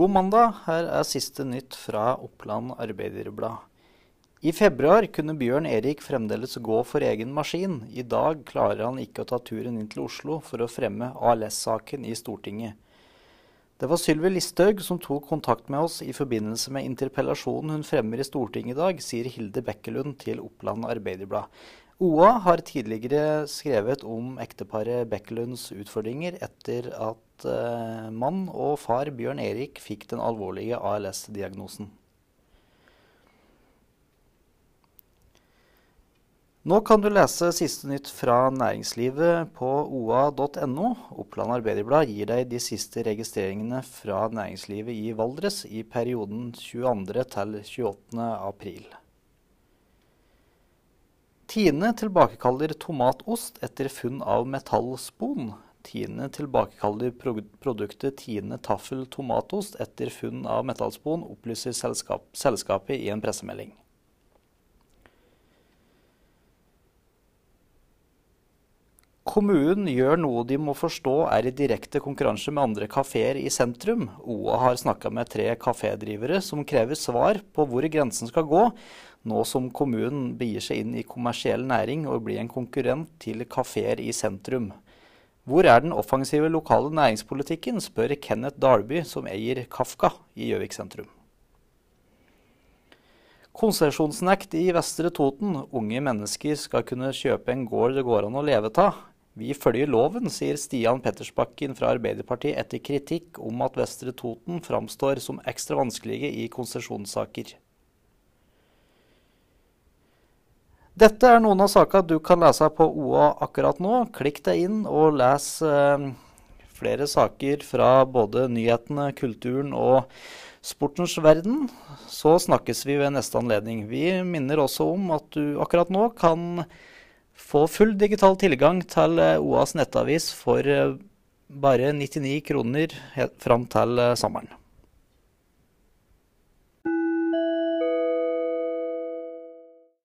God mandag. Her er siste nytt fra Oppland Arbeiderblad. I februar kunne Bjørn Erik fremdeles gå for egen maskin. I dag klarer han ikke å ta turen inn til Oslo for å fremme ALS-saken i Stortinget. Det var Sylvi Listhaug som tok kontakt med oss i forbindelse med interpellasjonen hun fremmer i Stortinget i dag, sier Hilde Bekkelund til Oppland Arbeiderblad. OA har tidligere skrevet om ekteparet Bekkelunds utfordringer etter at eh, mann og far Bjørn Erik fikk den alvorlige ALS-diagnosen. Nå kan du lese siste nytt fra næringslivet på oa.no. Oppland Arbeiderblad gir deg de siste registreringene fra næringslivet i Valdres i perioden 22. til 28. april. Tine tilbakekaller tomatost etter funn av metallspon. Tine tilbakekaller produktet Tine Taffel tomatost etter funn av metallspon, opplyser selskap, selskapet i en pressemelding. Kommunen gjør noe de må forstå er i direkte konkurranse med andre kafeer i sentrum. OA har snakka med tre kafédrivere som krever svar på hvor grensen skal gå, nå som kommunen begir seg inn i kommersiell næring og blir en konkurrent til kafeer i sentrum. Hvor er den offensive lokale næringspolitikken, spør Kenneth Dalby, som eier Kafka i Gjøvik sentrum. Konsesjonsnekt i Vestre Toten. Unge mennesker skal kunne kjøpe en gård det går an å leve av. Vi følger loven, sier Stian Pettersbakken fra Arbeiderpartiet etter kritikk om at Vestre Toten framstår som ekstra vanskelige i konsesjonssaker. Dette er noen av sakene du kan lese på OA akkurat nå. Klikk deg inn og les eh, flere saker fra både nyhetene, kulturen og sportens verden. Så snakkes vi ved neste anledning. Vi minner også om at du akkurat nå kan få full digital tilgang til eh, OAs nettavis for eh, bare 99 kroner fram til sommeren.